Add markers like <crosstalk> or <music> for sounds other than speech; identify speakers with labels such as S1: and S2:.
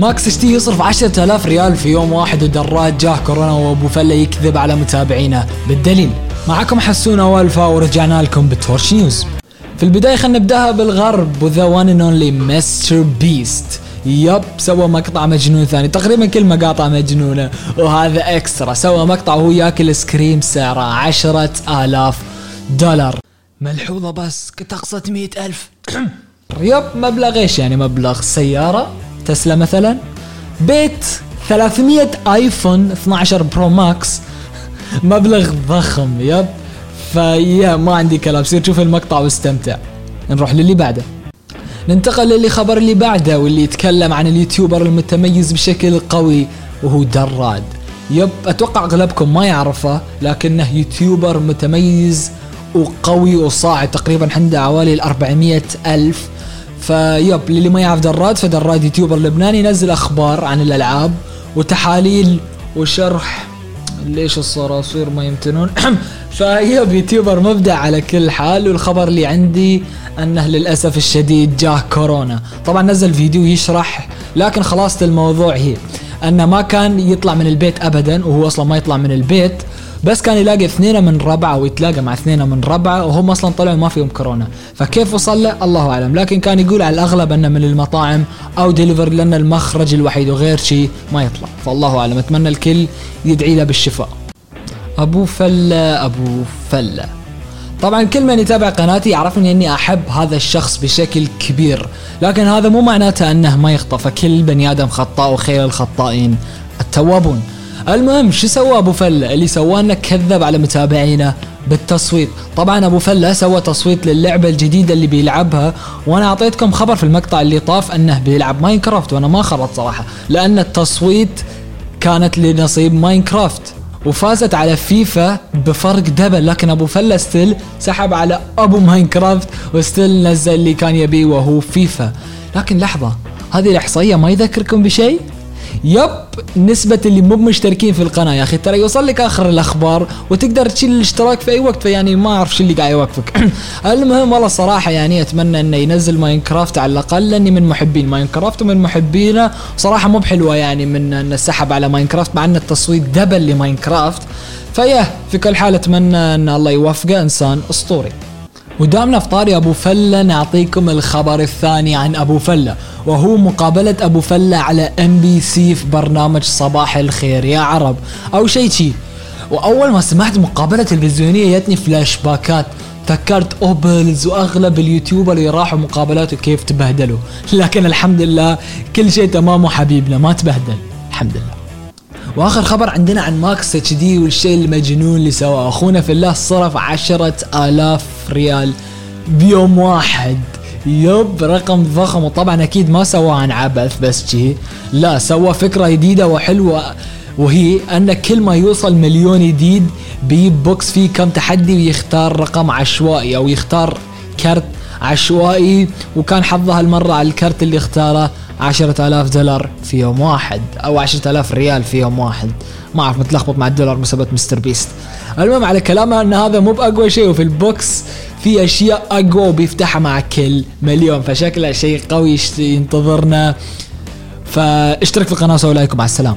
S1: ماكس HD يصرف 10000 ريال في يوم واحد ودراد جاه كورونا وابو فلة يكذب على متابعينه. بالدليل معكم حسون والفا ورجعنا لكم بتورش news. في البداية خلينا نبدأها بالغرب و the one and only MrBeast yep سوى مقطع مجنون ثاني. تقريبا كل مقاطع مجنونة وهذا extra سوى مقطع وهو ياكل آيسكريم سعره عشرة آلاف دولار. ملحوظة بس كنت أقصد مئة ألف. <coughs> يب مبلغ إيش يعني؟ مبلغ سيارة؟ تسلا مثلا. بيت 300 iPhone 12 Pro Max. مبلغ ضخم yep. فيا ما عندي كلام. سير شوف المقطع واستمتع. نروح للي بعده. ننتقل للي خبر اللي بعده واللي يتكلم عن ال YouTuber المتميز بشكل قوي وهو دراد yep أتوقع أغلبكم ما يعرفه لكنه YouTuber متميز وقوي وصاعد تقريبا عنده حوالي ال 400 ألف ف yep للي ما يعرف دراد فدراد YouTuber لبناني ينزل أخبار عن الألعاب وتحاليل وشرح. ليش الصراصير ما يموتون؟ <clears throat> ف yep YouTuber مبدع على كل حال والخبر اللي عندي أنه للأسف الشديد جاه كورونا. طبعا نزل فيديو يشرح لكن خلاصة الموضوع هي أنه ما كان يطلع من البيت ابدا وهو أصلا ما يطلع من البيت. بس كان يلاقي اثنين من ربعة ويتلاقى مع اثنين من ربعة وهم أصلا طلعوا ما فيهم كورونا. فكيف وصل؟ له الله أعلم. لكن كان يقول على الأغلب إنه من المطاعم أو ديليفر لأن المخرج الوحيد وغير شيء ما يطلع. فالله أعلم. أتمنى الكل يدعي له بالشفاء. أبو فلة أبو فلة. طبعا كل من يتابع قناتي يعرفني إني أحب هذا الشخص بشكل كبير. لكن هذا مو معناته إنه ما يخطأ. فكل بني آدم خطاء وخير الخطائين التوابون. المهم شو سوى أبو فله اللي سواه إنه كذب على متابعينه بالتصويت. طبعا أبو فله سوى تصويت للعبة الجديدة اللي بيلعبها. وأنا أعطيتكم خبر في المقطع اللي طاف إنه بيلعب Minecraft وأنا ما خرط صراحة لأن التصويت كانت لنصيب Minecraft. وفازت على فيفا بفرق double لكن أبو فله still سحب على أبو Minecraft و still نزل اللي كان يبيه وهو فيفا. لكن لحظة هذه الإحصائية ما يذكركم بشيء؟ yep نسبة اللي مو مشتركين في القناة. يا أخي ترى يوصل لك آخر الأخبار وتقدر تشيل الاشتراك في أي وقت فيعني ما أعرف شو اللي قاعد يوقفك. <coughs> المهم والله صراحة يعني أتمنى إنه ينزل Minecraft على الأقل لأني من محبين Minecraft ومن محبينه. صراحة مو بحلوة يعني من إنه سحب على Minecraft مع إن التصويت double ل Minecraft. فيا في كل حال أتمنى إن الله يوفقه إنسان أسطوري. ودامنا في طاري أبو فلة نعطيكم الخبر الثاني عن أبو فلة وهو مقابلة أبو فلة على MBC في برنامج صباح الخير. يا عرب أو شيء شي. وأول ما سمعت مقابلة تلفزيونية جتني فلاش باكات فكرت أوبلز وأغلب ال YouTuber اللي راحوا مقابلات وكيف تبهدلوا. لكن الحمد لله كل شيء تمام وحبيبنا ما تبهدل. الحمد لله. وآخر خبر عندنا عن ماكس HD والشيء المجنون اللي سواه. أخونا في الله صرف عشرة آلاف ريال بيوم واحد. yep رقم ضخم. وطبعا أكيد ما سواه عن عبث بس جي. لا سوى فكرة جديدة وحلوة. وهي أن كل ما يوصل مليون جديد بيجيب box فيه كم تحدي ويختار رقم عشوائي أو يختار كرت عشوائي. وكان حظه هالمرة على الكرت اللي اختاره عشرة آلاف دولار في يوم واحد أو عشرة آلاف ريال في يوم واحد. ما أعرف متلخبط مع الدولار بسبب MrBeast. المهم على كلامه أن هذا مو بأقوى شيء وفي ال box في أشياء أقوى وبيفتحها مع كل مليون فشكله شيء قوي ينتظرنا. فاشترك في القناة وسوي like مع السلامة.